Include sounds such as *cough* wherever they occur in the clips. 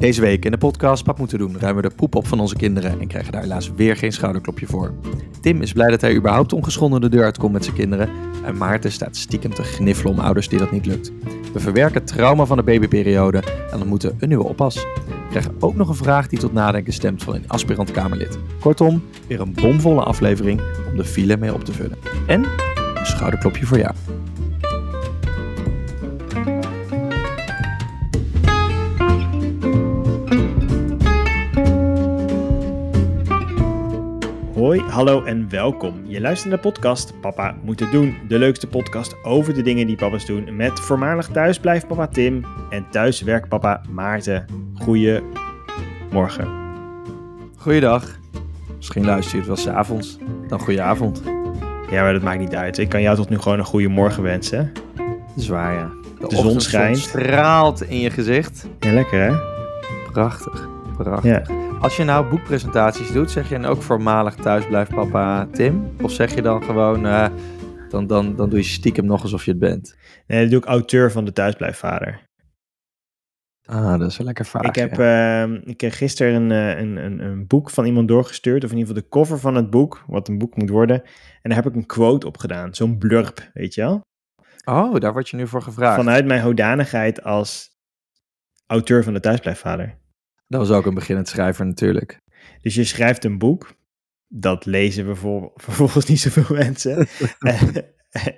Deze week in de podcast Pap moeten doen ruimen we de poep op van onze kinderen en krijgen daar helaas weer geen schouderklopje voor. Tim is blij dat hij überhaupt ongeschonden de deur uitkomt met zijn kinderen en Maarten staat stiekem te gniffelen om ouders die dat niet lukt. We verwerken trauma van de babyperiode en ontmoeten een nieuwe oppas. We krijgen ook nog een vraag die tot nadenken stemt van een aspirant Kamerlid. Kortom, weer een bomvolle aflevering om de file mee op te vullen. En een schouderklopje voor jou. Hoi, hallo en welkom. Je luistert naar de podcast Papa moet het doen. De leukste podcast over de dingen die papa's doen met voormalig thuisblijfpapa Tim en thuiswerkpapa Maarten. Goeiemorgen. Goeiedag. Misschien luister je het wel s'avonds. Dan goeie-avond. Ja, maar dat maakt niet uit. Ik kan jou tot nu gewoon een goede morgen wensen. Dat is waar, ja. De zon schijnt. straalt in je gezicht. Ja, lekker hè? Prachtig, prachtig. Ja. Als je nou boekpresentaties doet, zeg je dan ook voormalig thuisblijfpapa Tim? Of zeg je dan gewoon, eh, dan, dan, dan doe je stiekem nog alsof je het bent? Nee, dat doe ik auteur van de thuisblijfvader. Ah, dat is een lekker vaag. Ik heb, ja. eh, ik gisteren een, eh, een, een, een boek van iemand doorgestuurd, of in ieder geval de cover van het boek, wat een boek moet worden. En daar heb ik een quote op gedaan, zo'n blurb, weet je wel? Oh, daar word je nu voor gevraagd. Vanuit mijn hoedanigheid als auteur van de thuisblijfvader. Dat was ook een beginnend schrijver natuurlijk. Dus je schrijft een boek, dat lezen we voor, *laughs* vervolgens niet zoveel mensen. *laughs* en,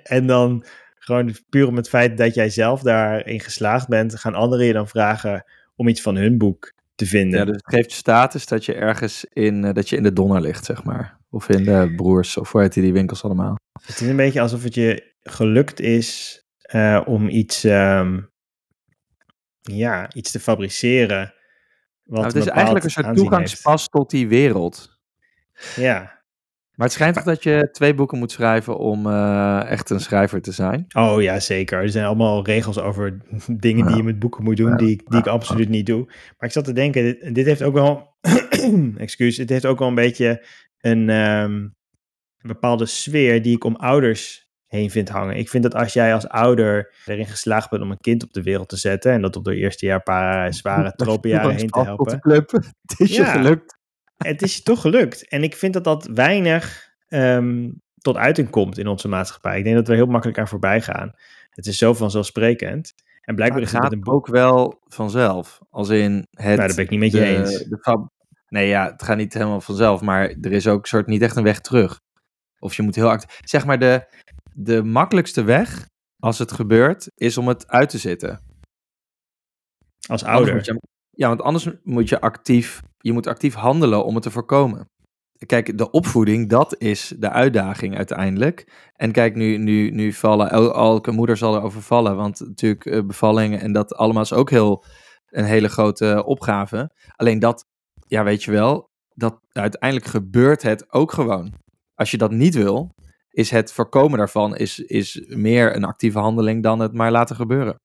en dan gewoon puur om het feit dat jij zelf daarin geslaagd bent, gaan anderen je dan vragen om iets van hun boek te vinden. Ja, dus het geeft status dat je ergens in, eh, dat je in de donner ligt, zeg maar. Of in de broers, of hoe heet die winkels allemaal. Het is een beetje alsof het je gelukt is eh, om iets, ehm, ja, iets te fabriceren. Nou, het is eigenlijk een soort toegangspas tot die wereld. Ja. Maar het schijnt toch dat je twee boeken moet schrijven om eh, echt een schrijver te zijn? Oh ja, zeker. Er zijn allemaal regels over *laughs* dingen die je met boeken moet doen, die, ik- die ik absoluut niet doe. Maar ik zat te denken, dit, dit heeft ook wel, *clears throat* excuus, het heeft ook wel een beetje een, ehm, een bepaalde sfeer die ik om ouders heen vind hangen. Ik vind dat als jij als ouder erin geslaagd bent om een kind op de wereld te zetten, en dat op de eerste jaar een paar *laughs* zware tropenjaren heen te helpen, club. *laughs* Het is je Ja. gelukt. het is je toch gelukt. En ik vind dat dat weinig ehm, tot uiting komt in onze maatschappij. Ik denk dat we er heel makkelijk aan voorbij gaan. Het is zo vanzelfsprekend. En Maar blijkbaar het is het gaat een boek. ook wel vanzelf. Als in het... Nou, daar ben ik niet met je de- eens. de fab- nee, ja, het gaat niet helemaal vanzelf. Maar er is ook soort niet echt een weg terug. Of je moet heel actief... Zeg maar, de, de makkelijkste weg, als het gebeurt, is om het uit te zitten. Als ouder. je- ja, want anders moet je actief, je moet actief handelen om het te voorkomen. Kijk, de opvoeding, dat is de uitdaging uiteindelijk. En kijk, nu, nu, nu vallen, el- elke moeder zal erover vallen, want natuurlijk eh, bevallingen en dat allemaal is ook heel, een hele grote opgave. Alleen dat, ja, weet je wel, dat uiteindelijk gebeurt het ook gewoon. Als je dat niet wil, is het voorkomen daarvan is, is meer een actieve handeling dan het maar laten gebeuren.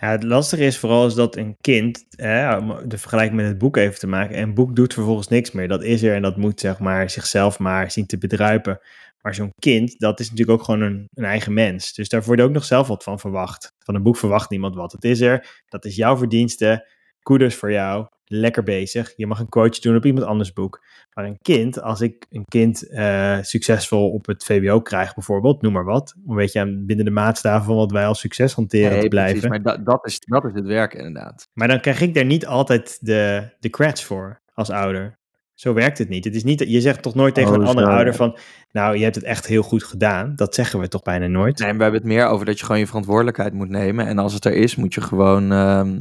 Ja, het lastige is vooral is dat een kind, hè, de vergelijking met het boek even te maken, een boek doet vervolgens niks meer. Dat is er en dat moet zeg maar zichzelf maar zien te bedruipen. Maar zo'n kind, dat is natuurlijk ook gewoon een, een eigen mens. Dus daar wordt ook nog zelf wat van verwacht. Van een boek verwacht niemand wat. Het is er, dat is jouw verdienste. Kudos voor jou, lekker bezig. Je mag een quoteje doen op iemand anders boek. Maar een kind, als ik een kind eh, succesvol op het VWO krijg bijvoorbeeld, noem maar wat. Een beetje aan, binnen de maatstaven van wat wij als succes hanteren Nee, te blijven. precies, maar dat, dat, is, dat is het werk inderdaad. Maar dan krijg ik daar niet altijd de, de credits voor als ouder. Zo werkt het niet. Het is niet. Je zegt toch nooit tegen Oh, een andere zo, ouder van. Nou, je hebt het echt heel goed gedaan. Dat zeggen we toch bijna nooit. Nee, we hebben het meer over dat je gewoon je verantwoordelijkheid moet nemen. En als het er is, moet je gewoon, ehm,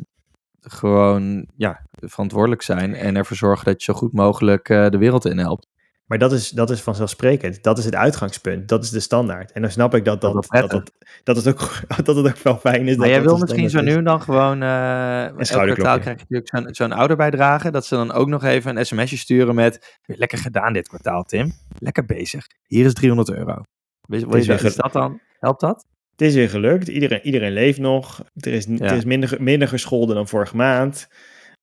gewoon ja, verantwoordelijk zijn. En ervoor zorgen dat je zo goed mogelijk eh, de wereld in helpt. Maar dat is, dat is vanzelfsprekend. Dat is het uitgangspunt. Dat is de standaard. En dan snap ik dat dat, Dat dat, dat, dat, het ook, *laughs* dat het ook wel fijn is. Maar dat jij wil misschien zo nu en dan gewoon... elk schouderklopje. kwartaal krijg je natuurlijk zo'n zo'n ouderbijdrage. Dat ze dan ook nog even een sms'je sturen met... "Weer Lekker gedaan dit kwartaal, Tim. Lekker bezig. Hier is 300 euro. Weet je, Het is weet je- is dat dan? Helpt dat? Het is weer gelukt. Iedereen, iedereen leeft nog. Er is, Ja. er is minder, minder gescholden dan vorige maand.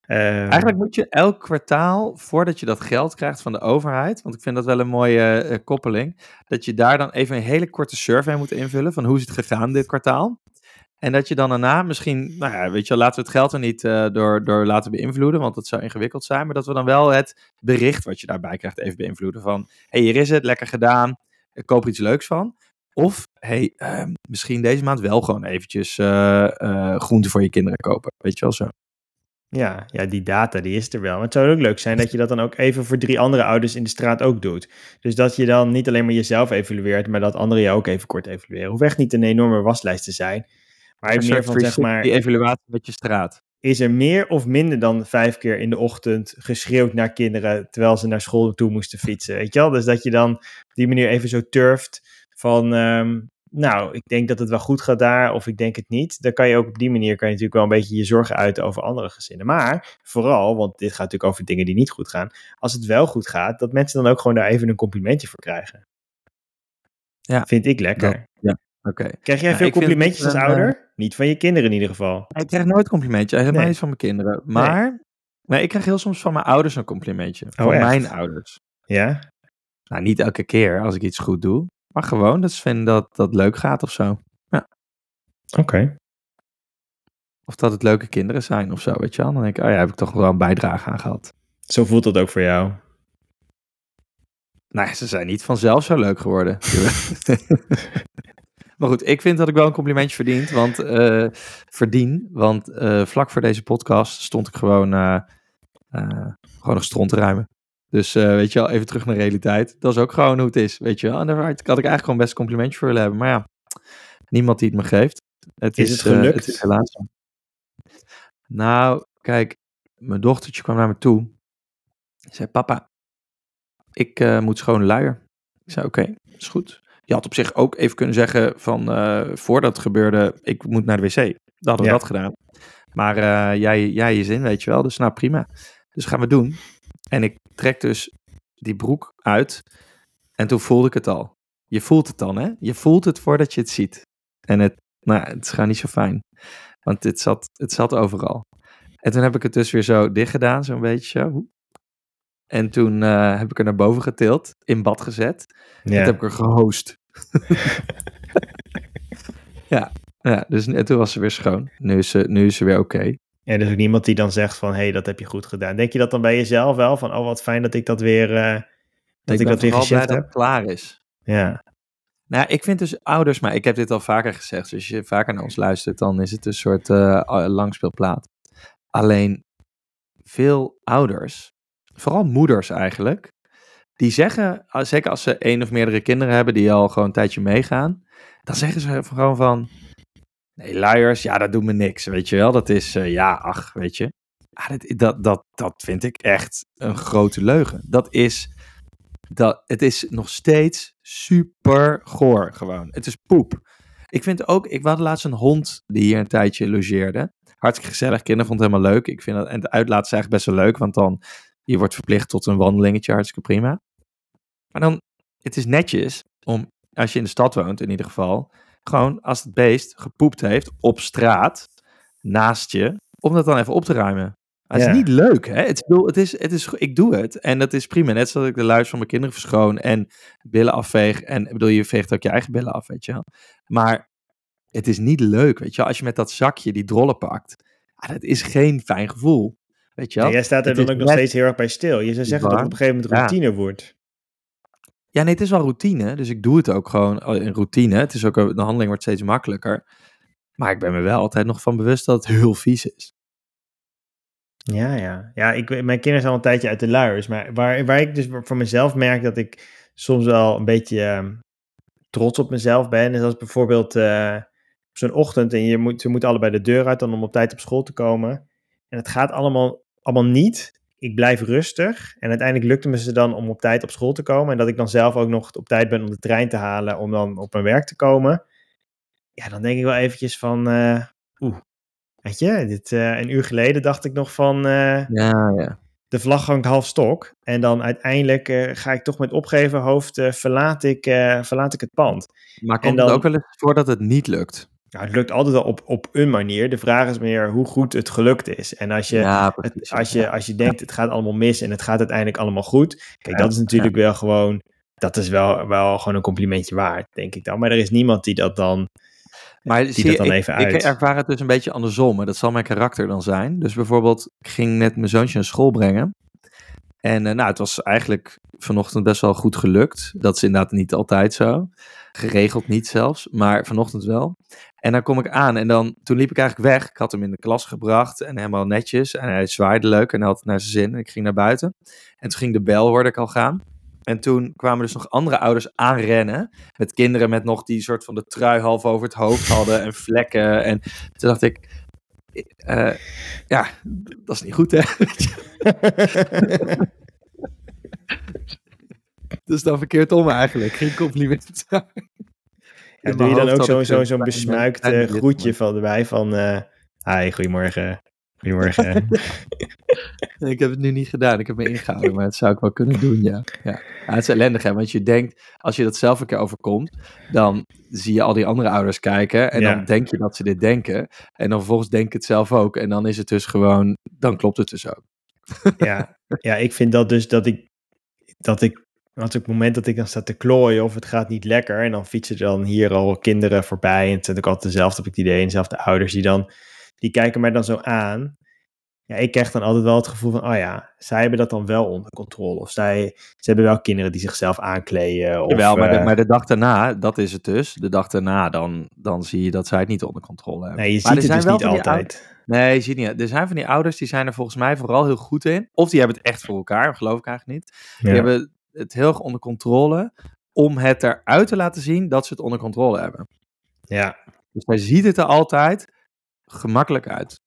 Eh, Eigenlijk moet je elk kwartaal, voordat je dat geld krijgt van de overheid, want ik vind dat wel een mooie eh, koppeling, dat je daar dan even een hele korte survey moet invullen van hoe is het gegaan dit kwartaal. En dat je dan daarna misschien, nou ja, weet je, laten we het geld er niet uh, door, door laten beïnvloeden, want dat zou ingewikkeld zijn. Maar dat we dan wel het bericht wat je daarbij krijgt even beïnvloeden. Van, hé, hey, hier is het, lekker gedaan, ik koop er iets leuks van. Of, hey, uh, misschien deze maand wel gewoon eventjes uh, groenten voor je kinderen kopen. Weet je wel zo. Ja, ja, die data die is er wel. Maar het zou ook leuk zijn dat je dat dan ook even voor drie andere ouders in de straat ook doet. Dus dat je dan niet alleen maar jezelf evalueert, maar dat anderen je ook even kort evalueren. Hoeft echt niet een enorme waslijst te zijn. Maar een meer van zeg maar. Die evaluatie met je straat. Is er meer of minder dan vijf keer in de ochtend geschreeuwd naar kinderen terwijl ze naar school toe moesten fietsen? Weet je wel? Dus dat je dan op die manier even zo turft van. Um, nou, ik denk dat het wel goed gaat daar, of ik denk het niet. Dan kan je ook op die manier kan je natuurlijk wel een beetje je zorgen uiten over andere gezinnen. Maar vooral, want dit gaat natuurlijk over dingen die niet goed gaan. Als het wel goed gaat, dat mensen dan ook gewoon daar even een complimentje voor krijgen. Ja. Vind ik lekker. ja, oké. Krijg jij veel complimentjes als ouder? Eh, niet van je kinderen in ieder geval. Ik krijg nooit complimentje, helemaal nee. niet van mijn kinderen. Maar nee. ik krijg heel soms van mijn ouders een complimentje. Oh, van mijn ouders. Ja? Nou, niet elke keer als ik iets goed doe. Maar gewoon dat ze vinden dat dat leuk gaat of zo. Ja. Oké. Of dat het leuke kinderen zijn of zo, weet je wel. Dan denk ik, oh ja, heb ik toch wel een bijdrage aan gehad. Zo voelt dat ook voor jou? Nou, ze zijn niet vanzelf zo leuk geworden. *laughs* maar goed, ik vind dat ik wel een complimentje verdient, want, uh, verdien. Want uh, vlak voor deze podcast stond ik gewoon, uh, gewoon nog stront te ruimen. Dus uh, weet je wel, even terug naar realiteit. Dat is ook gewoon hoe het is, weet je wel. En daar had ik eigenlijk gewoon best een complimentje voor willen hebben. Maar ja, niemand die het me geeft. Het is, is het gelukt? Uh, het is helaas Nou, kijk, mijn dochtertje kwam naar me toe. zei, papa, ik uh, moet schone luier. Ik zei, oké, okay, is goed. Je had op zich ook even kunnen zeggen van, voordat het gebeurde, ik moet naar de wc. Dan hadden we ja. dat gedaan. Maar jij, jij je zin, weet je wel. Dus nou, prima. Dus gaan we doen. En ik trek dus die broek uit. En toen voelde ik het al. Je voelt het dan, hè? Je voelt het voordat je het ziet. En het, nou, het is gewoon niet zo fijn. Want het zat, het zat overal. En toen heb ik het dus weer zo dicht gedaan, zo'n beetje zo. En toen uh, heb ik er naar boven getild, in bad gezet. Ja. En toen heb ik er gehost. *laughs* ja, ja, dus en toen was ze weer schoon. Nu is ze, nu is ze weer oké. En er is ook niemand die dan zegt van, hé, hey, dat heb je goed gedaan. Denk je dat dan bij jezelf wel? Van, oh, wat fijn dat ik dat weer, uh, dat ik, ik dat weer gezegd heb? dat klaar is. Ja. Nou, ik vind dus ouders, maar ik heb dit al vaker gezegd. Dus als je vaker naar ons luistert, dan is het een soort uh, langspeelplaat. Alleen, veel ouders, vooral moeders eigenlijk, die zeggen, zeker als ze één of meerdere kinderen hebben die al gewoon een tijdje meegaan, dan zeggen ze gewoon van, Nee, luiers, ja, dat doet me niks, weet je wel. Dat is, uh, ja, ach, weet je. Ah, dat, dat, dat, dat vind ik echt een grote leugen. Dat is, dat, het is nog steeds super goor gewoon. Het is poep. Ik vind ook, ik had laatst een hond die hier een tijdje logeerde. Hartstikke gezellig, kinderen vonden het helemaal leuk. Ik vind dat, en het uitlaat is eigenlijk best wel leuk, want dan, je wordt verplicht tot een wandelingetje, hartstikke prima. Maar dan, het is netjes om, als je in de stad woont in ieder geval, gewoon als het beest gepoept heeft op straat, naast je, om dat dan even op te ruimen. Het is niet leuk, hè? Het, is, het, is, het is, ik doe het en dat is prima. Net zoals ik de luis van mijn kinderen verschoon en billen afveeg. En ik bedoel, je veegt ook je eigen billen af, weet je wel. Maar het is niet leuk, weet je wel. Als je met dat zakje die drollen pakt, ah, dat is geen fijn gevoel. Weet je wel? jij staat er dan ook nog steeds heel erg bij stil. Je zou zeggen dat het op een gegeven moment routine wordt. Ja, nee, het is wel routine. Dus ik doe het ook gewoon in routine. Het is ook, de handeling wordt steeds makkelijker. Maar ik ben me wel altijd nog van bewust dat het heel vies is. Ja, ja. Ja, ik, mijn kinderen zijn al een tijdje uit de luiers. Maar waar, waar ik dus voor mezelf merk dat ik soms wel een beetje uh, trots op mezelf ben. Is als bijvoorbeeld uh, zo'n ochtend en je moet, ze moeten allebei de deur uit dan om op tijd op school te komen. En het gaat allemaal, allemaal niet ik blijf rustig. En uiteindelijk lukte me ze dan om op tijd op school te komen. En dat ik dan zelf ook nog op tijd ben om de trein te halen om dan op mijn werk te komen. Ja, dan denk ik wel eventjes van, uh, oeh, weet je, dit, uh, een uur geleden dacht ik nog van, uh, ja, ja. de vlag hangt half stok. En dan uiteindelijk ga ik toch met opgeven hoofd, verlaat, ik, verlaat ik het pand. Maar komt dan, het ook wel eens voor dat het niet lukt? Nou, het lukt altijd op, op een manier. De vraag is meer hoe goed het gelukt is. En als je, het, als je, als je denkt het gaat allemaal mis en het gaat uiteindelijk allemaal goed. Kijk, dat is natuurlijk wel gewoon, dat is wel, wel gewoon een complimentje waard, denk ik dan. Maar er is niemand die dat dan Maar zie dat dan ik, even ik uit. ervaar het dus een beetje andersom. En dat zal mijn karakter dan zijn. Dus bijvoorbeeld, ik ging net mijn zoontje naar school brengen. En eh, nou, het was eigenlijk vanochtend best wel goed gelukt. Dat is inderdaad niet altijd zo. Geregeld niet zelfs, maar vanochtend wel. En dan kom ik aan en dan, toen liep ik eigenlijk weg. Ik had hem in de klas gebracht en helemaal netjes. En hij zwaaide leuk en hij had het naar zijn zin. En ik ging naar buiten. En toen ging de bel, hoorde ik al gaan. En toen kwamen dus nog andere ouders aanrennen. Met kinderen met nog die soort van de trui half over het hoofd hadden en vlekken. En toen dacht ik, eh, ja, dat is niet goed hè. *laughs* Is dan verkeerd om eigenlijk. Geen compliment. In doe je dan ook zo'n zo, besmuikt eh, groetje van erbij van... eh hi, goedemorgen. Goedemorgen. *laughs* Ik heb het nu niet gedaan. Ik heb me ingehouden, maar dat zou ik wel kunnen doen, ja. ja. ja het is ellendig, hè. Want je denkt, als je dat zelf een keer overkomt, dan zie je al die andere ouders kijken. En Ja. dan denk je dat ze dit denken. En dan vervolgens denk ik het zelf ook. En dan is het dus gewoon, dan klopt het dus ook. ja, ja, ik vind dat dus dat ik... Dat ik want op het moment dat ik dan sta te klooien of het gaat niet lekker... en dan fietsen er dan hier al kinderen voorbij... en het zijn ook altijd dezelfde, heb ik het idee, en dezelfde ouders... die dan, die kijken mij dan zo aan... Ja, ik krijg dan altijd wel het gevoel van, oh ja, zij hebben dat dan wel onder controle. Of zij, ze hebben wel kinderen die zichzelf aankleden. Of, Jawel, maar de, eh, maar de dag daarna, dat is het dus. De dag daarna, dan, dan zie je dat zij het niet onder controle hebben. nee, je Maar ziet het dus niet altijd. Nee, je ziet niet. Er zijn van die ouders, die zijn er volgens mij vooral heel goed in. Of die hebben het echt voor elkaar, geloof ik eigenlijk niet. Die Ja. hebben het heel erg onder controle om het eruit te laten zien dat ze het onder controle hebben. Ja, Dus hij ziet het er altijd gemakkelijk uit.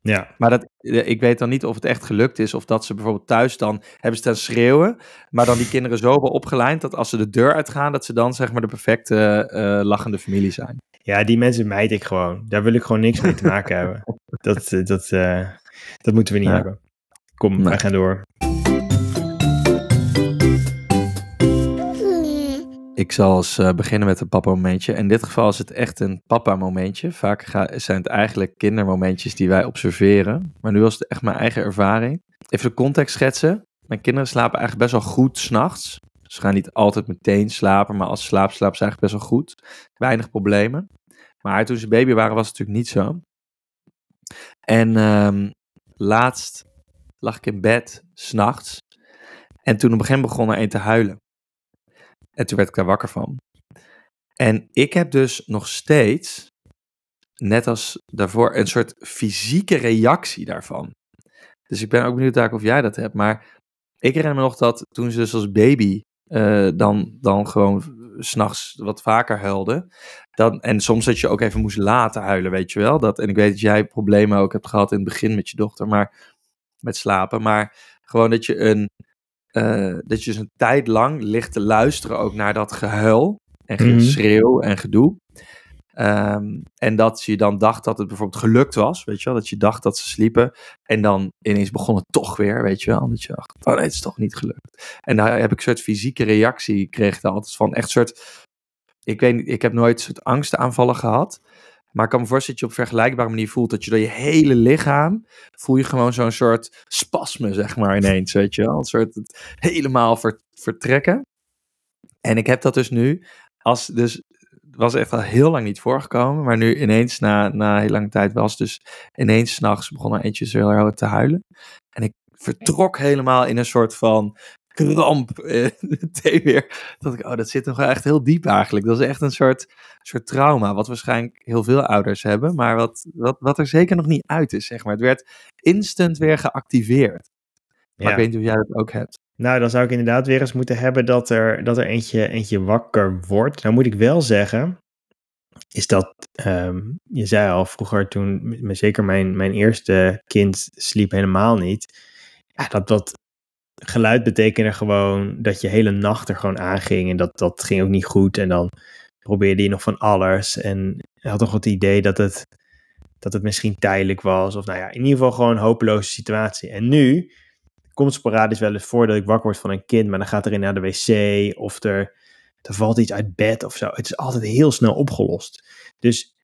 ja. Maar dat, ik weet dan niet of het echt gelukt is. Of dat ze bijvoorbeeld thuis dan hebben staan schreeuwen. Maar dan die kinderen zo hebben opgeleid dat als ze de deur uitgaan, dat ze dan zeg maar de perfecte eh, lachende familie zijn. ja, die mensen mijd ik gewoon. Daar wil ik gewoon niks mee te maken hebben. *laughs* Dat, eh, dat, eh, dat moeten we niet Ja. hebben. Kom, Nee. wij gaan door. Ik zal eens eh, beginnen met een papa-momentje. In dit geval is het echt een papa-momentje. Vaak zijn het eigenlijk kindermomentjes die wij observeren. Maar nu was het echt mijn eigen ervaring. Even de context schetsen. Mijn kinderen slapen eigenlijk best wel goed s'nachts. Ze gaan niet altijd meteen slapen, maar als ze slapen, slapen ze eigenlijk best wel goed. Weinig problemen. Maar toen ze baby waren, was het natuurlijk niet zo. En ehm, laatst lag ik in bed, s'nachts. En toen op een gegeven moment begon er een te huilen. En toen werd ik daar wakker van. En ik heb dus nog steeds, net als daarvoor, een soort fysieke reactie daarvan. Dus ik ben ook benieuwd of jij dat hebt. Maar ik herinner me nog dat toen ze dus als baby eh, dan, dan gewoon s'nachts wat vaker huilde. Dan, en soms dat je ook even moest laten huilen, weet je wel. Dat, en ik weet dat jij problemen ook hebt gehad in het begin met je dochter, maar met slapen. Maar gewoon dat je een, eh, dat je dus een tijd lang ligt te luisteren ook naar dat gehuil en Mhm. geschreeuw en gedoe. Ehm, en dat je dan dacht dat het bijvoorbeeld gelukt was, weet je wel, dat je dacht dat ze sliepen. En dan ineens begon het toch weer, weet je wel. Dat je dacht, oh nee, het is toch niet gelukt. En daar heb ik een soort fysieke reactie, kreeg daar altijd van. Echt soort, ik weet niet, ik heb nooit soort angstaanvallen gehad. Maar ik kan me voorstellen dat je op vergelijkbare manier voelt dat je door je hele lichaam voel je gewoon zo'n soort spasme, zeg maar, ineens, weet je wel. Een soort helemaal ver- vertrekken. En ik heb dat dus nu, als dus, was echt al heel lang niet voorgekomen, maar nu ineens, na, na heel lange tijd, was dus ineens s'nachts begon er eentje zo heel hard te huilen. En ik vertrok helemaal in een soort van kramp eh, *laughs* meteen weer. Dat ik, oh, dat zit nog wel echt heel diep eigenlijk. Dat is echt een soort, soort trauma, wat waarschijnlijk heel veel ouders hebben, maar wat, wat, wat er zeker nog niet uit is, zeg maar. Het werd instant weer geactiveerd. Maar Ja. ik weet niet of jij dat ook hebt. Nou, dan zou ik inderdaad weer eens moeten hebben dat er, dat er eentje, eentje wakker wordt. Nou moet ik wel zeggen, is dat, ehm, je zei al vroeger toen, zeker mijn, mijn eerste kind sliep helemaal niet. Ja, dat, dat geluid betekende gewoon dat je hele nacht er gewoon aanging en dat, dat ging ook niet goed. En dan probeerde je nog van alles en had toch het idee dat het, dat het misschien tijdelijk was. Of nou ja, in ieder geval gewoon een hopeloze situatie. En nu komt sporadisch wel eens voor dat ik wakker word van een kind, maar dan gaat er in naar de wc of er, er valt iets uit bed of zo. Het is altijd heel snel opgelost. Dus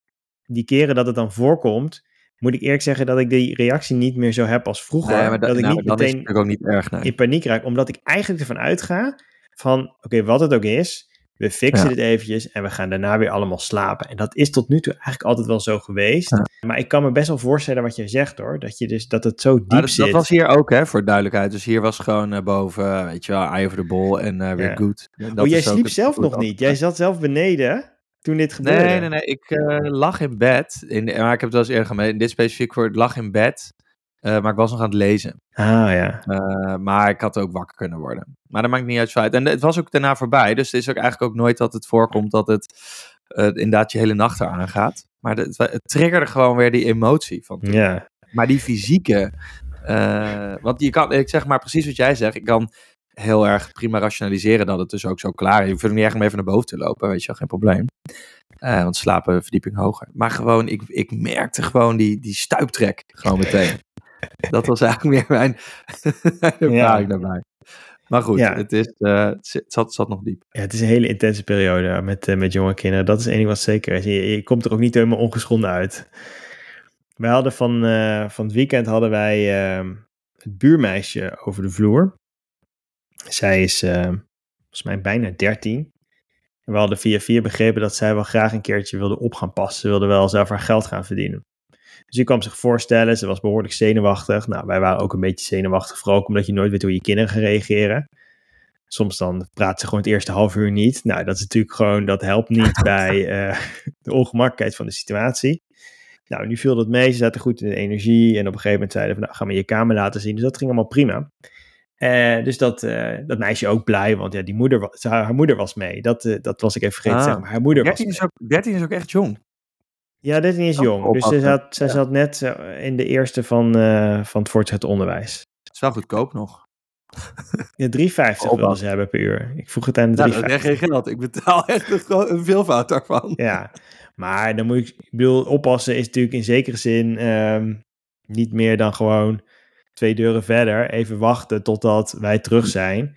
die keren dat het dan voorkomt, moet ik eerlijk zeggen dat ik die reactie niet meer zo heb als vroeger. Nee, maar da- dat ik nou, niet dan is het meteen natuurlijk ook niet erg, nee. in paniek raak, omdat ik eigenlijk ervan uitga van, oké, wat het ook is, We fixen Ja. dit eventjes en we gaan daarna weer allemaal slapen. En dat is tot nu toe eigenlijk altijd wel zo geweest. Ja. Maar ik kan me best wel voorstellen wat je zegt hoor. Dat, je dus, dat het zo diep dat, zit. dat was hier ook, hè, voor duidelijkheid. Dus hier was gewoon eh, boven, weet je wel, eye over the ball en eh, weer Ja. good. Dat oh, jij sliep het- zelf het nog niet. Jij zat zelf beneden toen dit gebeurde. Nee, nee, nee. Ik eh, lag in bed. In, maar ik heb het wel eens eerder gemeten. Dit specifiek voor het lag in bed. eh, maar ik was nog aan het lezen. Ah ja. Eh, maar ik had ook wakker kunnen worden. Maar dat maakt niet uit. En het was ook daarna voorbij. Dus het is ook eigenlijk ook nooit dat het voorkomt dat het inderdaad je hele nacht eraan gaat. Maar het, het triggerde gewoon weer die emotie van toen. Ja. Maar die fysieke. want je kan, ik zeg maar precies wat jij zegt. Ik kan heel erg prima rationaliseren dat het dus ook zo klaar is. Je hoeft er niet echt om even naar boven te lopen, weet je wel, geen probleem. Eh, want slapen verdieping hoger. Maar gewoon, ik, ik merkte gewoon die, die stuiptrek gewoon meteen. *laughs* dat was eigenlijk meer mijn, *laughs* ervaring daarbij. Maar goed, Ja. het, is, eh, het, zat, zat nog diep. Ja, het is een hele intense periode met, eh, met jonge kinderen. Dat is één ding wat zeker is. Je, je komt er ook niet helemaal ongeschonden uit. Wij hadden van, van het weekend hadden wij eh, het buurmeisje over de vloer. Zij is eh, volgens mij bijna 13. En we hadden via via begrepen dat zij wel graag een keertje wilde op gaan passen. Ze wilde wel zelf haar geld gaan verdienen. Dus die kwam zich voorstellen, ze was behoorlijk zenuwachtig. Nou, wij waren ook een beetje zenuwachtig, vooral ook omdat je nooit weet hoe je kinderen gaan reageren. Soms dan praat ze gewoon het eerste half uur niet. Nou, dat is natuurlijk gewoon, dat helpt niet *laughs* bij eh, de ongemakkelijkheid van de situatie. Nou, nu viel dat mee. Ze zaten goed in de energie. En op een gegeven moment zeiden we, nou, ga maar je kamer laten zien. Dus dat ging allemaal prima. Eh, dus dat, eh, dat meisje ook blij, want ja, die moeder, ze- haar, haar moeder was mee. Dat, eh, dat was ik even vergeten te Ah. zeggen. Maar haar moeder was 13 mee. is, ook, 13 is ook echt jong. Ja, 13 is jong. Dus ze zat, zij Ja. zat net in de eerste van, van het voortgezet onderwijs. Het is wel goedkoop nog. Ja, 3,50 wilden ze hebben per uur. Ik vroeg het aan de Nou, 3,50. dat is echt geen geld. Ik betaal *laughs* echt een, veelvoud daarvan. Ja, maar dan moet ik, ik bedoel, oppassen is natuurlijk in zekere zin ehm, niet meer dan gewoon twee deuren verder. Even wachten totdat wij terug zijn.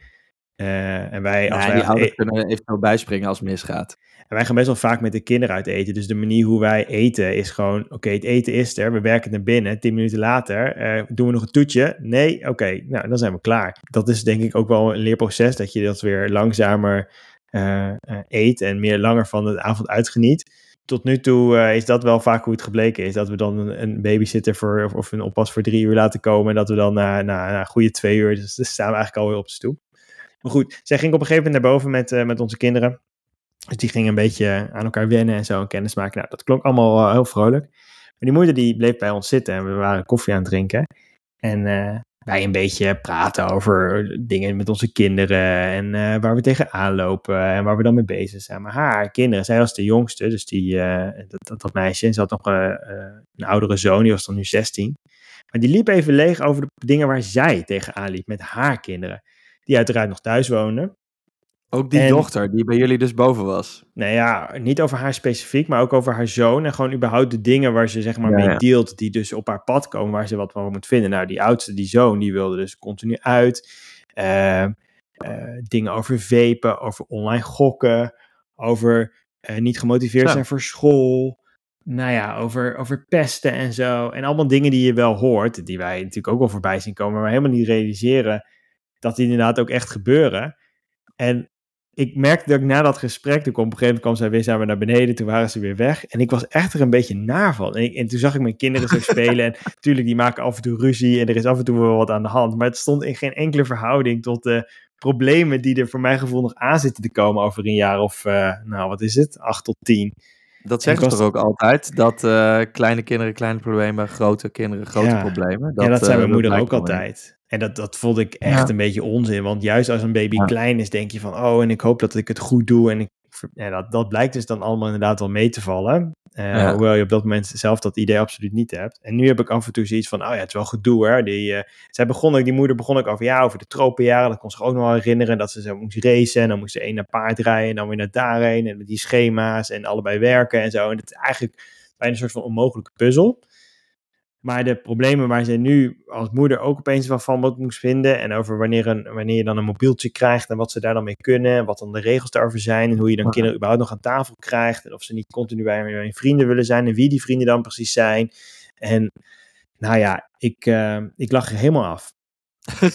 Eh, en, wij, als Ja, wij die ouders e- kunnen eventueel bijspringen als het misgaat. en wij gaan best wel vaak met de kinderen uit eten. Dus de manier hoe wij eten is gewoon: oké, het eten is er. We werken naar binnen. Tien minuten later eh, doen we nog een toetje. Nee, oké, nou dan zijn we klaar. Dat is denk ik ook wel een leerproces. Dat je dat weer langzamer eh, eet en meer langer van de avond uitgeniet. Tot nu toe eh, is dat wel vaak hoe het gebleken is. Dat we dan een, babysitter voor, of, een oppas voor drie uur laten komen. En dat we dan na, na, goede twee uur, dus dan staan we eigenlijk alweer op de stoep. Maar goed, zij ging op een gegeven moment naar boven met, eh, met onze kinderen. Dus die gingen een beetje aan elkaar wennen en zo en kennis maken. Nou, dat klonk allemaal eh, heel vrolijk. Maar die moeder die bleef bij ons zitten en we waren koffie aan het drinken. En wij een beetje praten over dingen met onze kinderen en eh, waar we tegenaan lopen en waar we dan mee bezig zijn. Maar haar kinderen, zij was de jongste, dus die, eh, dat, dat, meisje, en ze had nog eh, een oudere zoon, die was dan nu 16. Maar die liep even leeg over de dingen waar zij tegenaan liep met haar kinderen. Die uiteraard nog thuis woonden. Ook die En- dochter die bij jullie dus boven was. Nou ja, niet over haar specifiek, maar ook over haar zoon. En gewoon überhaupt de dingen waar ze zeg maar Ja, mee ja. deelt, die dus op haar pad komen, waar ze wat van moet vinden. Nou, die oudste, die zoon, die wilde dus continu uit. Ehm, eh, dingen over vapen, over online gokken, over eh, niet gemotiveerd Zo. zijn voor school. Nou ja, over, over pesten en zo. En allemaal dingen die je wel hoort, die wij natuurlijk ook wel voorbij zien komen, maar helemaal niet realiseren dat die inderdaad ook echt gebeuren. En ik merkte dat ik na dat gesprek, toen kwam op een gegeven moment kwam zij weer samen naar beneden, toen waren ze weer weg. En ik was echt er een beetje naar van. En, ik- en toen zag ik mijn kinderen zo spelen. En *laughs* natuurlijk, die maken af en toe ruzie en er is af en toe wel wat aan de hand. Maar het stond in geen enkele verhouding tot de problemen die er voor mijn gevoel nog aan zitten te komen over een jaar of, eh, nou wat is het, acht tot tien. Dat zeggen ze toch ook altijd? Dat eh, kleine kinderen kleine problemen, grote kinderen grote Ja. problemen. ja, dat zei eh, mijn moeder ook altijd. En dat, dat vond ik echt Ja. een beetje onzin. Want juist als een baby Ja. klein is, denk je van... oh, en ik hoop dat ik het goed doe. En ik, ja, dat, dat blijkt dus dan allemaal inderdaad wel mee te vallen. Eh, Ja. Hoewel je op dat moment zelf dat idee absoluut niet hebt. En nu heb ik af en toe zoiets van... oh ja, het is wel gedoe, hè. Die, eh, zij begon die moeder begon ook over... ja, over de tropenjaren. Dat kon zich ook nog wel herinneren. Dat ze zo moest racen. En dan moest ze één naar paard rijden. En dan weer naar daarheen. En met die schema's. En allebei werken en zo. En dat is eigenlijk bijna een soort van onmogelijke puzzel. Maar de problemen waar zij nu als moeder ook opeens wel van wat moest vinden. En over wanneer, een, wanneer je dan een mobieltje krijgt en wat ze daar dan mee kunnen. En wat dan de regels daarover zijn. En hoe je dan kinderen überhaupt nog aan tafel krijgt. En of ze niet continu bij hun vrienden willen zijn. En wie die vrienden dan precies zijn. En nou ja, ik, eh, ik lag er helemaal af. *laughs*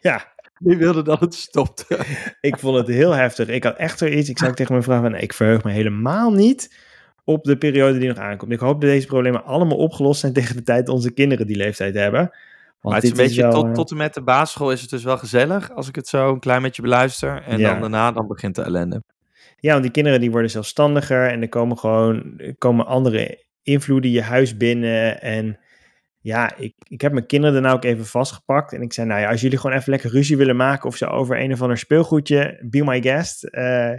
Ja, Die wilde dat het stopte. ik vond het heel heftig. Ik had echt zoiets. Ik zei tegen mijn vrouw van, nee, ik verheug me helemaal niet op de periode die nog aankomt. Ik hoop dat deze problemen allemaal opgelost zijn tegen de tijd dat onze kinderen die leeftijd hebben. Want maar het is een beetje, wel, tot, eh, tot en met de basisschool is het dus wel gezellig, als ik het zo een klein beetje beluister. En Ja. dan daarna, dan begint de ellende. Ja, want die kinderen die worden zelfstandiger en er komen gewoon er komen andere invloeden je huis binnen. En ja, ik, ik heb mijn kinderen daarna ook even vastgepakt. En ik zei, nou ja, als jullie gewoon even lekker ruzie willen maken of zo over een of ander speelgoedje, be my guest. Eh,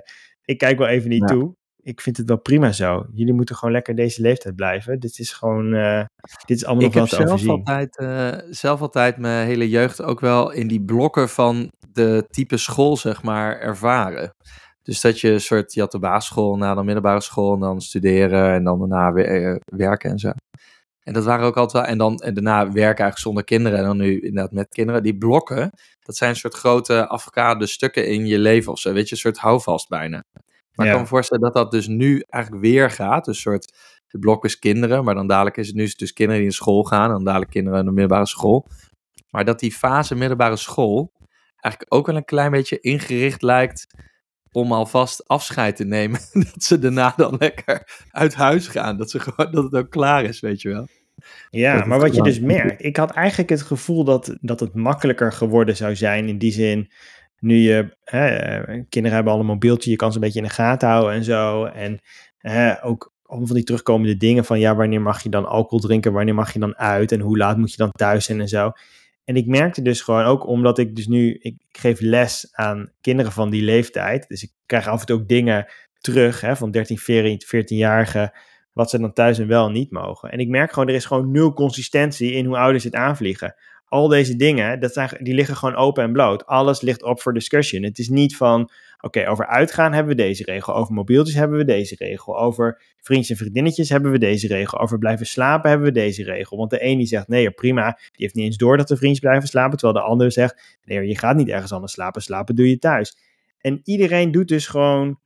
ik kijk wel even niet Ja. toe. Ik vind het wel prima zo. Jullie moeten gewoon lekker deze leeftijd blijven. Dit is gewoon, eh, dit is allemaal Ik nog heb te zelf overzien. altijd, eh, zelf altijd mijn hele jeugd ook wel in die blokken van de type school, zeg maar, ervaren. Dus dat je een soort, je had de basisschool, na de middelbare school en dan studeren en dan daarna weer, eh, werken en zo. En dat waren ook altijd wel, en dan en daarna werken eigenlijk zonder kinderen en dan nu inderdaad met kinderen. Die blokken, dat zijn een soort grote afgekade stukken in je leven of zo, weet je, een soort houvast bijna. Maar ik kan me voorstellen dat dat dus nu eigenlijk weer gaat. Dus een soort, de blok is kinderen, maar dan dadelijk is het nu dus kinderen die in school gaan. En dan dadelijk kinderen in de middelbare school. Maar dat die fase middelbare school eigenlijk ook wel een klein beetje ingericht lijkt om alvast afscheid te nemen. *laughs* dat ze daarna dan lekker uit huis gaan. Dat, ze gewoon, dat het ook klaar is, weet je wel. Ja, maar wat je dus merkt, ik had eigenlijk het gevoel dat, dat het makkelijker geworden zou zijn in die zin, nu je, hè, eh, kinderen hebben al een mobieltje, je kan ze een beetje in de gaten houden en zo. En hè, ook allemaal van die terugkomende dingen van, ja, wanneer mag je dan alcohol drinken, wanneer mag je dan uit en hoe laat moet je dan thuis zijn en zo. En ik merkte dus gewoon ook, omdat ik dus nu, ik, geef les aan kinderen van die leeftijd, dus ik krijg af en toe ook dingen terug hè, van 13, 14, 14-jarigen, wat ze dan thuis en wel niet mogen. En ik merk gewoon, er is gewoon nul consistentie in hoe ouders het aanvliegen. Al deze dingen, dat zijn, die liggen gewoon open en bloot. Alles ligt op voor discussion. Het is niet van, oké, over uitgaan hebben we deze regel. Over mobieltjes hebben we deze regel. Over vriendjes en vriendinnetjes hebben we deze regel. Over blijven slapen hebben we deze regel. Want de een die zegt, nee, prima. Die heeft niet eens door dat de vriendjes blijven slapen. Terwijl de ander zegt, nee, je gaat niet ergens anders slapen. Slapen doe je thuis. En iedereen doet dus gewoon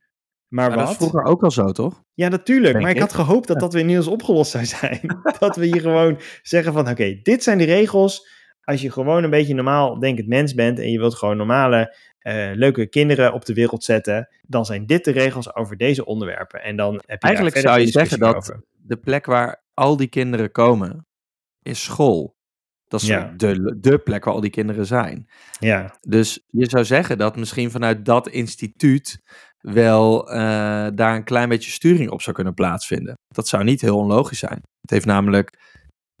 maar, Maar dat wat. is vroeger ook al zo, toch? Ja, natuurlijk. Denk Maar ik ik. had gehoopt dat dat weer inmiddels opgelost zou zijn. *laughs* dat we hier gewoon zeggen van, oké, dit zijn de regels. Als je gewoon een beetje normaal denkend mens bent en je wilt gewoon normale, eh, leuke kinderen op de wereld zetten, dan zijn dit de regels over deze onderwerpen. En dan heb je Eigenlijk zou je zeggen dat over. de plek waar al die kinderen komen, is school. Dat is Ja. de, de plek waar al die kinderen zijn. Ja, Dus je zou zeggen dat misschien vanuit dat instituut wel eh, daar een klein beetje sturing op zou kunnen plaatsvinden. Dat zou niet heel onlogisch zijn. Het heeft namelijk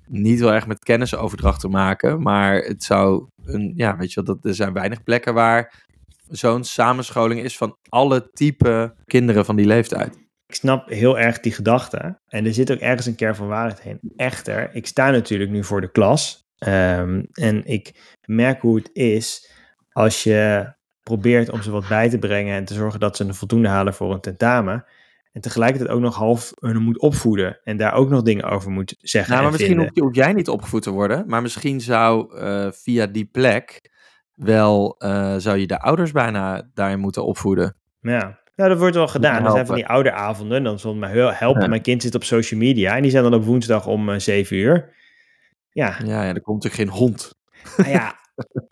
niet wel erg met kennisoverdracht te maken, maar het zou een, ja, weet je dat, er zijn weinig plekken waar zo'n samenscholing is van alle type kinderen van die leeftijd. ik snap heel erg die gedachte. En er zit ook ergens een kern van waarheid in. Echter, ik sta natuurlijk nu voor de klas. ehm, en ik merk hoe het is als je probeert om ze wat bij te brengen en te zorgen dat ze een voldoende halen voor een tentamen. En tegelijkertijd ook nog half hun moet opvoeden en daar ook nog dingen over moet zeggen. Nou, maar en misschien hoef, hoef jij niet opgevoed te worden, maar misschien zou eh, via die plek wel, eh, zou je de ouders bijna daarin moeten opvoeden. Ja. Nou, dat wordt wel gedaan. Er zijn van die ouderavonden. Dan zal mij heel helpen. Ja. Mijn kind zit op social media. En die zijn dan op woensdag om eh, 7 uur. Ja, Ja, ja, er komt natuurlijk geen hond. Nou ja,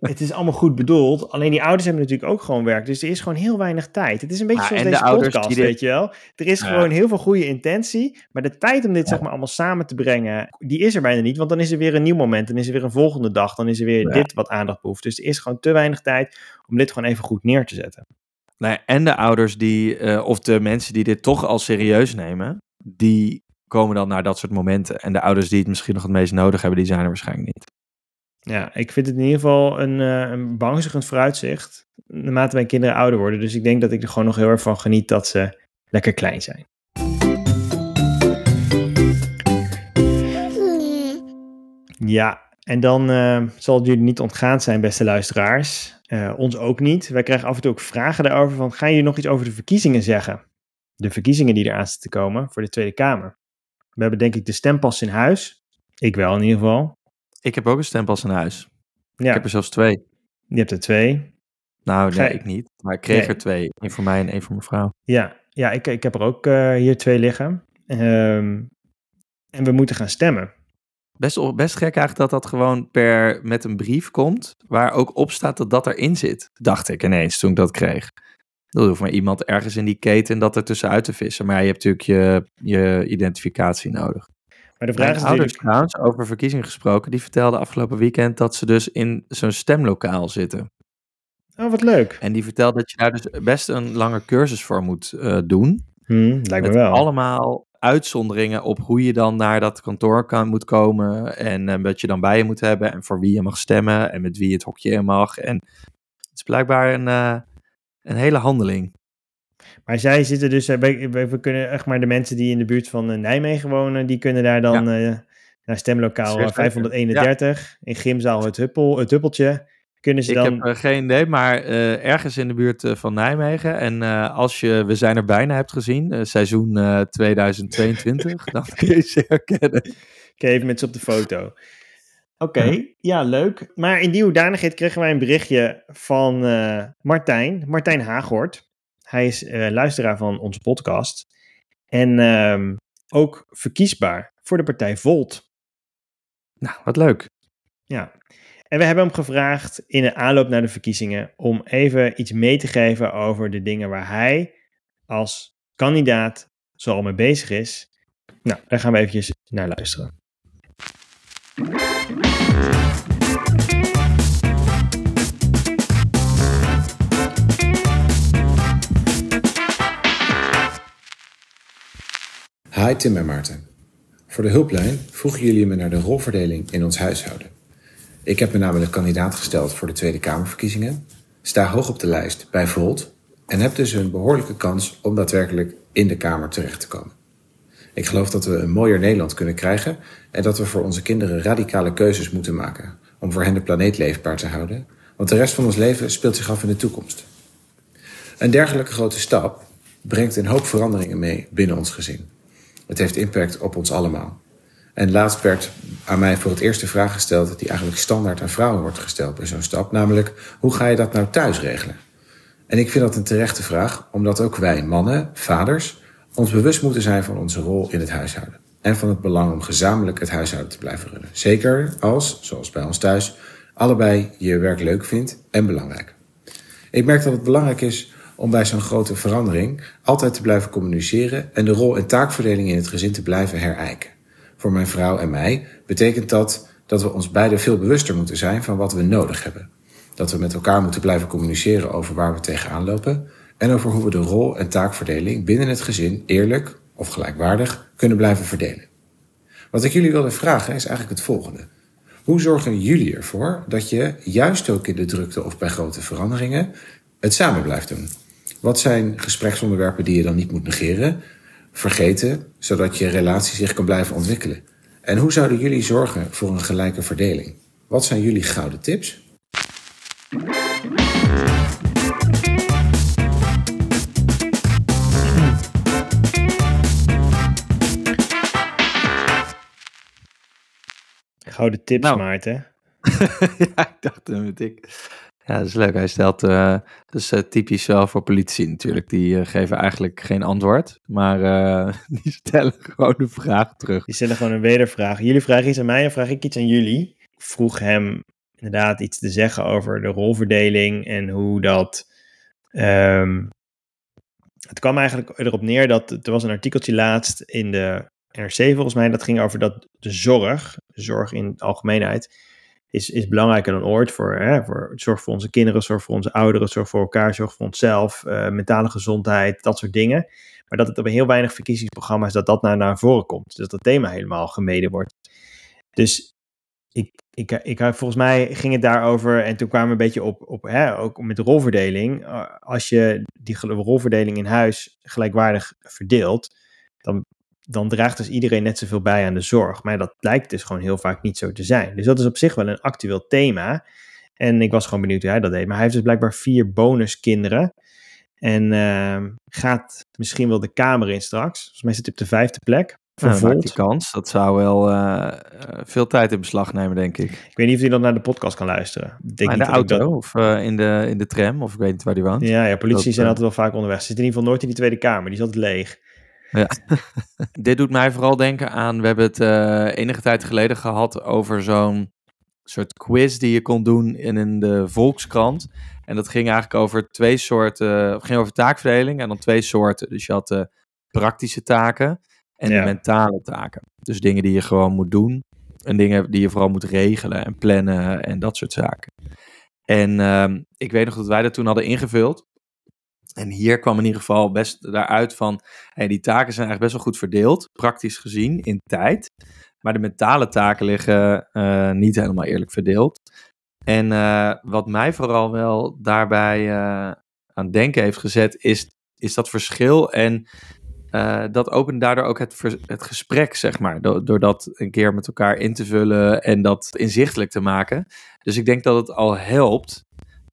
het is allemaal goed bedoeld. Alleen die ouders hebben natuurlijk ook gewoon werk. Dus er is gewoon heel weinig tijd. Het is een beetje Ja, zoals de deze ouders podcast, dit- weet je wel. Er is Ja. gewoon heel veel goede intentie. Maar de tijd om dit zeg maar allemaal samen te brengen, die is er bijna niet. Want dan is er weer een nieuw moment. Dan is er weer een volgende dag. Dan is er weer dit wat aandacht behoeft. Dus er is gewoon te weinig tijd om dit gewoon even goed neer te zetten. Nee, en de ouders die, eh, of de mensen die dit toch al serieus nemen, die komen dan naar dat soort momenten. En de ouders die het misschien nog het meest nodig hebben, die zijn er waarschijnlijk niet. Ja, ik vind het in ieder geval een, eh een beangstigend vooruitzicht. Naarmate mijn kinderen ouder worden. Dus ik denk dat ik er gewoon nog heel erg van geniet dat ze lekker klein zijn. Ja, en dan eh, zal het jullie niet ontgaan zijn, beste luisteraars. Eh, ons ook niet. Wij krijgen af en toe ook vragen daarover van... gaan jullie nog iets over de verkiezingen zeggen? De verkiezingen die eraan zitten te komen voor de Tweede Kamer. We hebben denk ik de stempas in huis. Ik wel in ieder geval. Ik heb ook een stempas in huis. Ja, Ik heb er zelfs twee. je hebt er twee. Nou, nee, ik niet. Maar ik kreeg Nee. er twee. Eén voor mij en één voor mijn vrouw. Ja, ja ik, ik heb er ook eh, hier twee liggen. Ehm, en we moeten gaan stemmen. Best, best gek eigenlijk dat dat gewoon per met een brief komt, waar ook op staat dat dat erin zit. Dacht ik ineens toen ik dat kreeg. Dat hoeft maar iemand ergens in die keten dat er tussenuit te vissen. Maar je hebt natuurlijk je, je identificatie nodig. Maar de vraag Mijn is ouders natuurlijk... trouwens, over verkiezingen gesproken, die vertelden afgelopen weekend dat ze dus in zo'n stemlokaal zitten. Oh, wat leuk. En die vertelde dat je daar dus best een lange cursus voor moet eh, doen. Hm, lijkt me Met wel. allemaal uitzonderingen op hoe je dan naar dat kantoor kan, moet komen. En eh, wat je dan bij je moet hebben. En voor wie je mag stemmen. En met wie het hokje in mag. En het is blijkbaar een, eh, een hele handeling. Maar zij zitten dus, eh, we, kunnen echt maar de mensen die in de buurt van eh, Nijmegen wonen, die kunnen daar dan eh, naar stemlokaal Zeer eh, zeker. 531 in Gymzaal het, huppel, het Huppeltje. Kunnen ze Ik dan... heb geen idee, maar ergens in de buurt van Nijmegen. En als je We zijn er bijna hebt gezien, seizoen eh, 2022, *laughs* dan kun je ze herkennen. Oké, even met ze op de foto. Oké, ja, leuk. Maar in die hoedanigheid kregen wij een berichtje van Martijn, Martijn Haaghoort. Hij is eh, luisteraar van onze podcast. En ehm, ook verkiesbaar voor de partij Volt. Nou, wat leuk. Ja. En we hebben hem gevraagd in de aanloop naar de verkiezingen om even iets mee te geven over de dingen waar hij als kandidaat zoal mee bezig is. Nou, daar gaan we eventjes naar luisteren. Hi Tim en Maarten. Voor de hulplijn vroegen jullie me naar de rolverdeling in ons huishouden. Ik heb me namelijk kandidaat gesteld voor de Tweede Kamerverkiezingen, sta hoog op de lijst bij Volt en heb dus een behoorlijke kans om daadwerkelijk in de Kamer terecht te komen. Ik geloof dat we een mooier Nederland kunnen krijgen en dat we voor onze kinderen radicale keuzes moeten maken om voor hen de planeet leefbaar te houden, want de rest van ons leven speelt zich af in de toekomst. Een dergelijke grote stap brengt een hoop veranderingen mee binnen ons gezin. Het heeft impact op ons allemaal. En laatst werd aan mij voor het eerst de vraag gesteld die eigenlijk standaard aan vrouwen wordt gesteld bij zo'n stap, namelijk hoe ga je dat nou thuis regelen? En ik vind dat een terechte vraag, omdat ook wij mannen, vaders, ons bewust moeten zijn van onze rol in het huishouden. En van het belang om gezamenlijk het huishouden te blijven runnen. Zeker als, zoals bij ons thuis, allebei je werk leuk vindt en belangrijk. Ik merk dat het belangrijk is om bij zo'n grote verandering altijd te blijven communiceren en de rol- en taakverdeling in het gezin te blijven herijken. Voor mijn vrouw en mij betekent dat dat we ons beiden veel bewuster moeten zijn van wat we nodig hebben. Dat we met elkaar moeten blijven communiceren over waar we tegenaan lopen en over hoe we de rol- en taakverdeling binnen het gezin eerlijk of gelijkwaardig kunnen blijven verdelen. Wat ik jullie wilde vragen is eigenlijk het volgende. Hoe zorgen jullie ervoor dat je, juist ook in de drukte of bij grote veranderingen, het samen blijft doen? Wat zijn gespreksonderwerpen die je dan niet moet negeren, vergeten, zodat je relatie zich kan blijven ontwikkelen? En hoe zouden jullie zorgen voor een gelijke verdeling? Wat zijn jullie gouden tips? Gouden tips, Nou. Maarten. *laughs* ja, ik dacht hem met ik. Ja, dat is leuk. Hij stelt, eh dat is eh, typisch wel voor politici natuurlijk. Die eh, geven eigenlijk geen antwoord, maar *laughs* die stellen gewoon de vraag terug. Die stellen gewoon een wedervraag. Jullie vragen iets aan mij en vraag ik iets aan jullie. Ik vroeg hem inderdaad iets te zeggen over de rolverdeling en hoe dat. ehm, het kwam eigenlijk erop neer dat er was een artikeltje laatst in de NRC volgens mij. Dat ging over dat de zorg, zorg in algemeenheid, is, is belangrijker dan ooit. Voor, hè, voor zorg voor onze kinderen, zorg voor onze ouderen, zorg voor elkaar, zorg voor onszelf, eh, mentale gezondheid, dat soort dingen. Maar dat het op heel weinig verkiezingsprogramma's dat dat nou naar voren komt. Dus dat dat thema helemaal gemeden wordt. Dus ik, ik, ik, volgens mij ging het daarover en toen kwamen we een beetje op, op hè, ook met de rolverdeling. Uh, Als je die rolverdeling in huis gelijkwaardig verdeelt, dan, draagt dus iedereen net zoveel bij aan de zorg. Maar dat lijkt dus gewoon heel vaak niet zo te zijn. Dus dat is op zich wel een actueel thema. En ik was gewoon benieuwd hoe hij dat deed. Maar hij heeft dus blijkbaar vier bonuskinderen. En ehm, gaat misschien wel de Kamer in straks. Volgens mij zit hij op de vijfde plek. Nou, die kans. Dat zou wel eh, veel tijd in beslag nemen, denk ik. Ik weet niet of hij dan naar de podcast kan luisteren. Ik denk Maar in de auto dat- of eh, in, de, in de tram, of ik weet niet waar die woont. Ja, ja, politie Dat, zijn eh, altijd wel vaak onderweg. Ze zitten in ieder geval nooit in die Tweede Kamer. Die is altijd leeg. Ja. *laughs* Dit doet mij vooral denken aan, we hebben het uh, enige tijd geleden gehad over zo'n soort quiz die je kon doen in, in de Volkskrant. En dat ging eigenlijk over twee soorten, ging over taakverdeling en dan twee soorten. Dus je had de praktische taken en de mentale taken. Dus dingen die je gewoon moet doen en dingen die je vooral moet regelen en plannen en dat soort zaken. En uh, ik weet nog dat wij dat toen hadden ingevuld. En hier kwam in ieder geval best daaruit van, hey, die taken zijn eigenlijk best wel goed verdeeld, praktisch gezien, in tijd. Maar de mentale taken liggen uh, niet helemaal eerlijk verdeeld. En uh, wat mij vooral wel daarbij uh, aan denken heeft gezet, is, is dat verschil. En dat opent daardoor ook het, het gesprek, zeg maar. Door dat een keer met elkaar in te vullen en dat inzichtelijk te maken. Dus ik denk dat het al helpt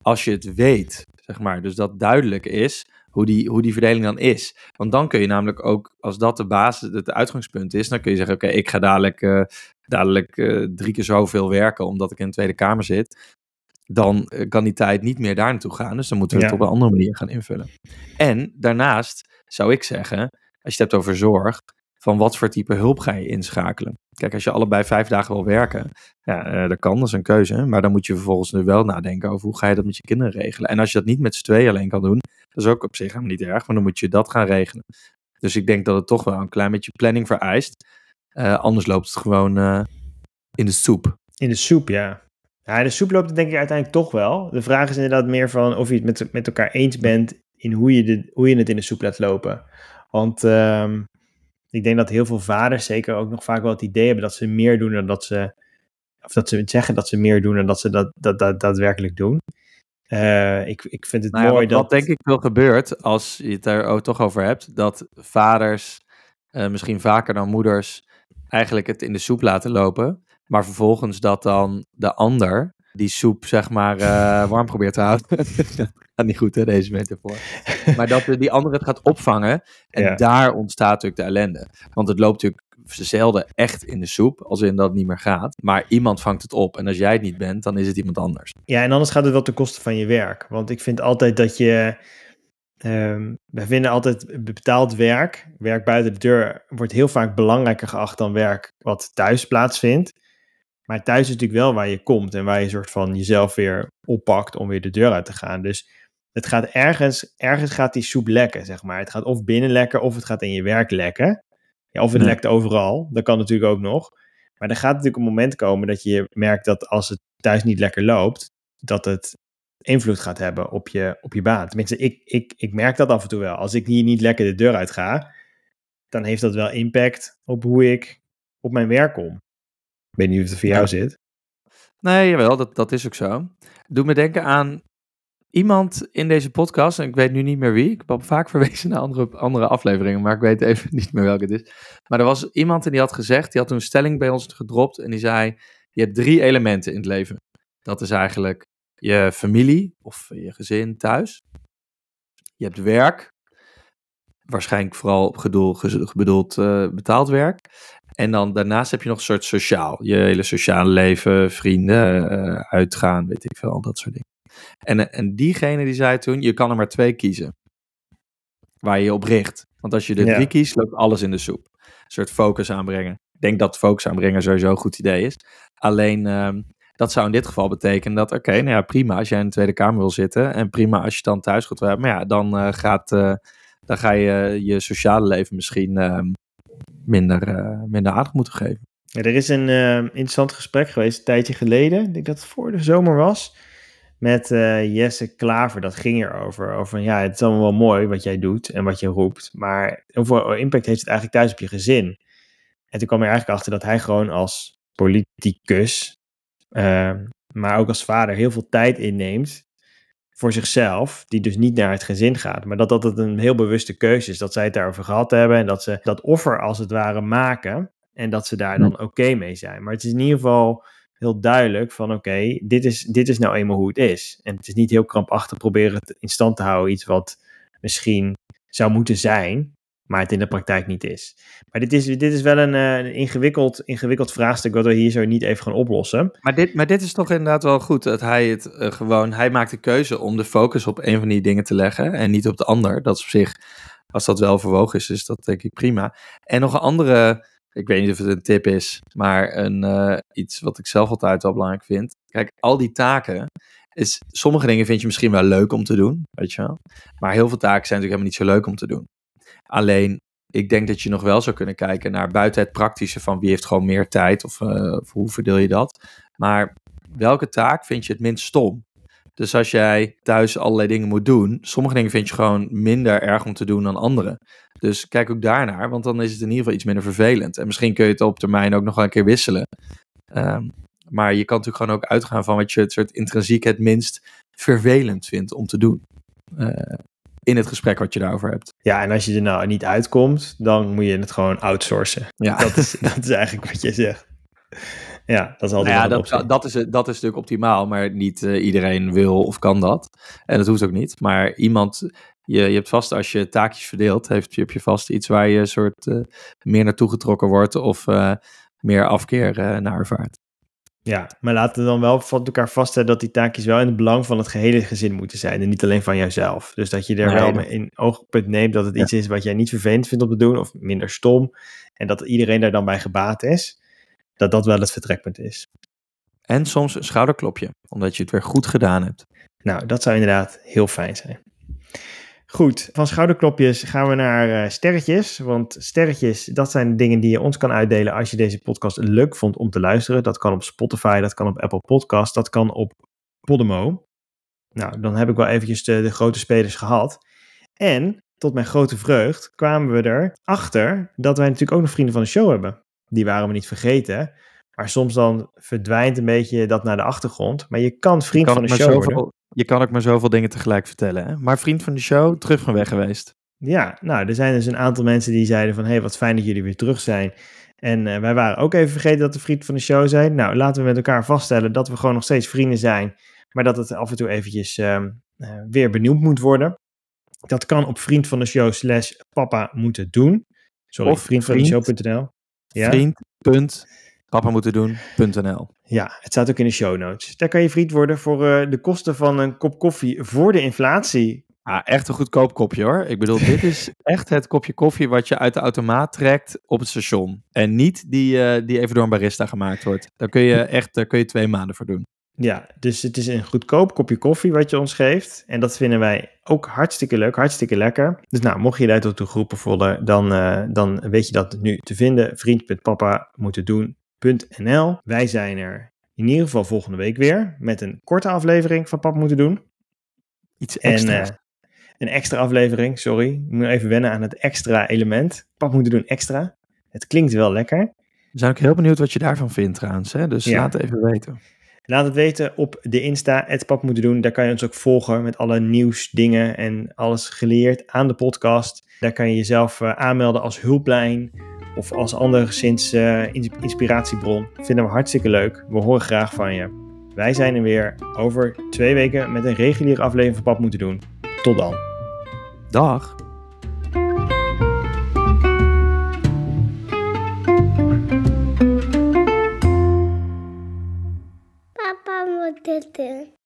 als je het weet, zeg maar. Dus dat duidelijk is hoe die, hoe die verdeling dan is. Want dan kun je namelijk ook, als dat de basis, het uitgangspunt is, dan kun je zeggen, oké, ik ga dadelijk, uh, dadelijk uh, drie keer zoveel werken omdat ik in de Tweede Kamer zit. Dan uh, kan die tijd niet meer daar naartoe gaan. Dus dan moeten we ja. het op een andere manier gaan invullen. En daarnaast zou ik zeggen, als je het hebt over zorg, van wat voor type hulp ga je inschakelen. Kijk, als je allebei vijf dagen wil werken, ja, uh, dat kan, dat is een keuze. Maar dan moet je vervolgens nu wel nadenken over hoe ga je dat met je kinderen regelen. En als je dat niet met z'n tweeën alleen kan doen, dat is ook op zich helemaal niet erg, maar dan moet je dat gaan regelen. Dus ik denk dat het toch wel een klein beetje planning vereist. Uh, anders loopt het gewoon uh, in de soep. In de soep, ja. Ja, de soep loopt het denk ik uiteindelijk toch wel. De vraag is inderdaad meer van of je het met, met elkaar eens bent in hoe je, de, hoe je het in de soep laat lopen. Want um, ik denk dat heel veel vaders zeker ook nog vaak wel het idee hebben dat ze meer doen dan dat ze. Of dat ze zeggen dat ze meer doen dan dat ze dat, dat, dat daadwerkelijk doen. Uh, ik, ik vind het nou ja, mooi wat, dat. Wat denk ik wel gebeurt als je het er ook toch over hebt, dat vaders uh, misschien vaker dan moeders eigenlijk het in de soep laten lopen, maar vervolgens dat dan de ander die soep zeg maar uh, warm probeert te houden. *laughs* gaat niet goed hè, deze metafoor. *laughs* maar dat die andere het gaat opvangen en ja. daar ontstaat natuurlijk de ellende. Want het loopt natuurlijk zelden echt in de soep, als in dat het niet meer gaat. Maar iemand vangt het op en als jij het niet bent, dan is het iemand anders. Ja, en anders gaat het wel ten koste van je werk. Want ik vind altijd dat je... Um, wij vinden altijd betaald werk, werk buiten de deur, wordt heel vaak belangrijker geacht dan werk wat thuis plaatsvindt. Maar thuis is natuurlijk wel waar je komt en waar je soort van jezelf weer oppakt om weer de deur uit te gaan. Dus het gaat ergens, ergens gaat die soep lekken, zeg maar. Het gaat of binnen lekken of het gaat in je werk lekken. Ja, of het nee. lekt overal, dat kan natuurlijk ook nog. Maar er gaat natuurlijk een moment komen dat je merkt dat als het thuis niet lekker loopt, dat het invloed gaat hebben op je, op je baan. Tenminste, ik, ik, ik merk dat af en toe wel. Als ik hier niet lekker de deur uit ga, dan heeft dat wel impact op hoe ik op mijn werk kom. Ik weet niet of het voor jou ja. zit. Nee, jawel, dat, dat is ook zo. Doe me denken aan iemand in deze podcast, en ik weet nu niet meer wie. Ik heb vaak *laughs* verwezen naar andere, andere afleveringen, maar ik weet even *laughs* niet meer welke het is. Maar er was iemand en die had gezegd, die had een stelling bij ons gedropt en die zei, je hebt drie elementen in het leven. Dat is eigenlijk je familie of je gezin thuis. Je hebt werk, waarschijnlijk vooral op bedoeld uh, betaald werk. En dan daarnaast heb je nog een soort sociaal. Je hele sociale leven, vrienden, uh, uitgaan, weet ik veel, al dat soort dingen. En, en diegene die zei toen, je kan er maar twee kiezen. Waar je je op richt. Want als je er ja. drie kiest, loopt alles in de soep. Een soort focus aanbrengen. Ik denk dat focus aanbrengen sowieso een goed idee is. Alleen, um, dat zou in dit geval betekenen dat, oké, okay, nou ja, prima als jij in de Tweede Kamer wil zitten. En prima als je dan thuis gaat werken. Maar ja, dan, uh, gaat, uh, dan ga je je sociale leven misschien uh, minder, minder aandacht moeten geven. Ja, er is een uh, interessant gesprek geweest een tijdje geleden. Ik denk dat het voor de zomer was. Met uh, Jesse Klaver. Dat ging erover. Over ja, het is allemaal wel mooi wat jij doet en wat je roept. Maar hoeveel impact heeft het eigenlijk thuis op je gezin? En toen kwam er eigenlijk achter dat hij gewoon als politicus. Uh, maar ook als vader heel veel tijd inneemt voor zichzelf, die dus niet naar het gezin gaat. Maar dat dat het een heel bewuste keuze is, dat zij het daarover gehad hebben en dat ze dat offer als het ware maken en dat ze daar dan oké okay mee zijn. Maar het is in ieder geval heel duidelijk van oké, dit, is, dit is nou eenmaal hoe het is. En het is niet heel krampachtig proberen het in stand te houden, iets wat misschien zou moeten zijn, maar het in de praktijk niet is. Maar dit is, dit is wel een, een ingewikkeld, ingewikkeld vraagstuk wat we hier zo niet even gaan oplossen. Maar dit, maar dit is toch inderdaad wel goed, dat hij het uh, gewoon, hij maakt de keuze om de focus op een van die dingen te leggen en niet op de ander. Dat is op zich als dat wel verwogen is, is dat denk ik prima. En nog een andere, ik weet niet of het een tip is, maar een, uh, iets wat ik zelf altijd wel belangrijk vind. Kijk, al die taken, is, sommige dingen vind je misschien wel leuk om te doen, weet je wel. Maar heel veel taken zijn natuurlijk helemaal niet zo leuk om te doen. Alleen, ik denk dat je nog wel zou kunnen kijken naar buiten het praktische van wie heeft gewoon meer tijd of, uh, of hoe verdeel je dat. Maar welke taak vind je het minst stom? Dus als jij thuis allerlei dingen moet doen, sommige dingen vind je gewoon minder erg om te doen dan andere. Dus kijk ook daarnaar, want dan is het in ieder geval iets minder vervelend. En misschien kun je het op termijn ook nog wel een keer wisselen. Um, maar je kan natuurlijk gewoon ook uitgaan van wat je het soort intrinsiek het minst vervelend vindt om te doen. Uh, in het gesprek wat je daarover hebt. Ja, en als je er nou niet uitkomt, dan moet je het gewoon outsourcen. Ja. Dat, is, *laughs* dat is eigenlijk wat je zegt. Ja, dat is altijd nou ja, dat, dat, is, dat is natuurlijk optimaal, maar niet uh, iedereen wil of kan dat. En dat hoeft ook niet. Maar iemand, je, je hebt vast als je taakjes verdeelt, heeft, heb je vast iets waar je soort uh, meer naartoe getrokken wordt of uh, meer afkeer naar ervaart. Ja, maar laten we dan wel van elkaar vaststellen dat die taakjes wel in het belang van het gehele gezin moeten zijn en niet alleen van jouzelf. Dus dat je er wel in oogpunt neemt dat het iets is wat jij niet vervelend vindt om te doen of minder stom en dat iedereen daar dan bij gebaat is dat dat wel het vertrekpunt is. En soms een schouderklopje, omdat je het weer goed gedaan hebt. Nou, dat zou inderdaad heel fijn zijn. Goed, van schouderklopjes gaan we naar uh, sterretjes. Want sterretjes, dat zijn de dingen die je ons kan uitdelen als je deze podcast leuk vond om te luisteren. Dat kan op Spotify, dat kan op Apple Podcast, dat kan op Podimo. Nou, dan heb ik wel eventjes de, de grote spelers gehad. En tot mijn grote vreugd kwamen we erachter dat wij natuurlijk ook nog vrienden van de show hebben die waren we niet vergeten. Maar soms dan verdwijnt een beetje dat naar de achtergrond. Maar je kan vriend kan van de show zoveel, worden. Je kan ook maar zoveel dingen tegelijk vertellen. Hè? Maar vriend van de show, terug van weg geweest. Ja, nou, er zijn dus een aantal mensen die zeiden van... hé, hey, wat fijn dat jullie weer terug zijn. En uh, wij waren ook even vergeten dat we vriend van de show zijn. Nou, laten we met elkaar vaststellen dat we gewoon nog steeds vrienden zijn. Maar dat het af en toe eventjes uh, uh, weer benoemd moet worden. Dat kan op vriend van de show slash papa moeten doen. Sorry, of vriend van de show.nl. Ja? Vriend.papamoetendoen.nl Ja, het staat ook in de show notes. Daar kan je vriend worden voor uh, de kosten van een kop koffie voor de inflatie. Ah, echt een goedkoop kopje hoor. Ik bedoel, dit is *laughs* echt het kopje koffie wat je uit de automaat trekt op het station. En niet die, uh, die even door een barista gemaakt wordt. Daar kun je *laughs* echt daar kun je twee maanden voor doen. Ja, dus het is een goedkoop kopje koffie wat je ons geeft. En dat vinden wij ook hartstikke leuk, hartstikke lekker. Dus nou, mocht je daar tot de groepen voelen, dan, uh, dan weet je dat nu te vinden. Vriend.papa moeten doen.nl. Wij zijn er in ieder geval volgende week weer met een korte aflevering van Papa moeten doen. Iets extra. En, uh, een extra aflevering, sorry. Ik moet even wennen aan het extra element. Papa moeten doen extra. Het klinkt wel lekker. We zijn ook heel benieuwd wat je daarvan vindt trouwens. Hè? Dus ja. laat het even weten. Laat het weten op de Insta, het pap moeten doen. Daar kan je ons ook volgen met alle nieuwsdingen en alles geleerd aan de podcast. Daar kan je jezelf uh, aanmelden als hulplijn of als anderszins uh, inspiratiebron. Vinden we hartstikke leuk. We horen graag van je. Wij zijn er weer over twee weken met een reguliere aflevering van Pap moeten doen. Tot dan. Dag. Papa moet dit doen.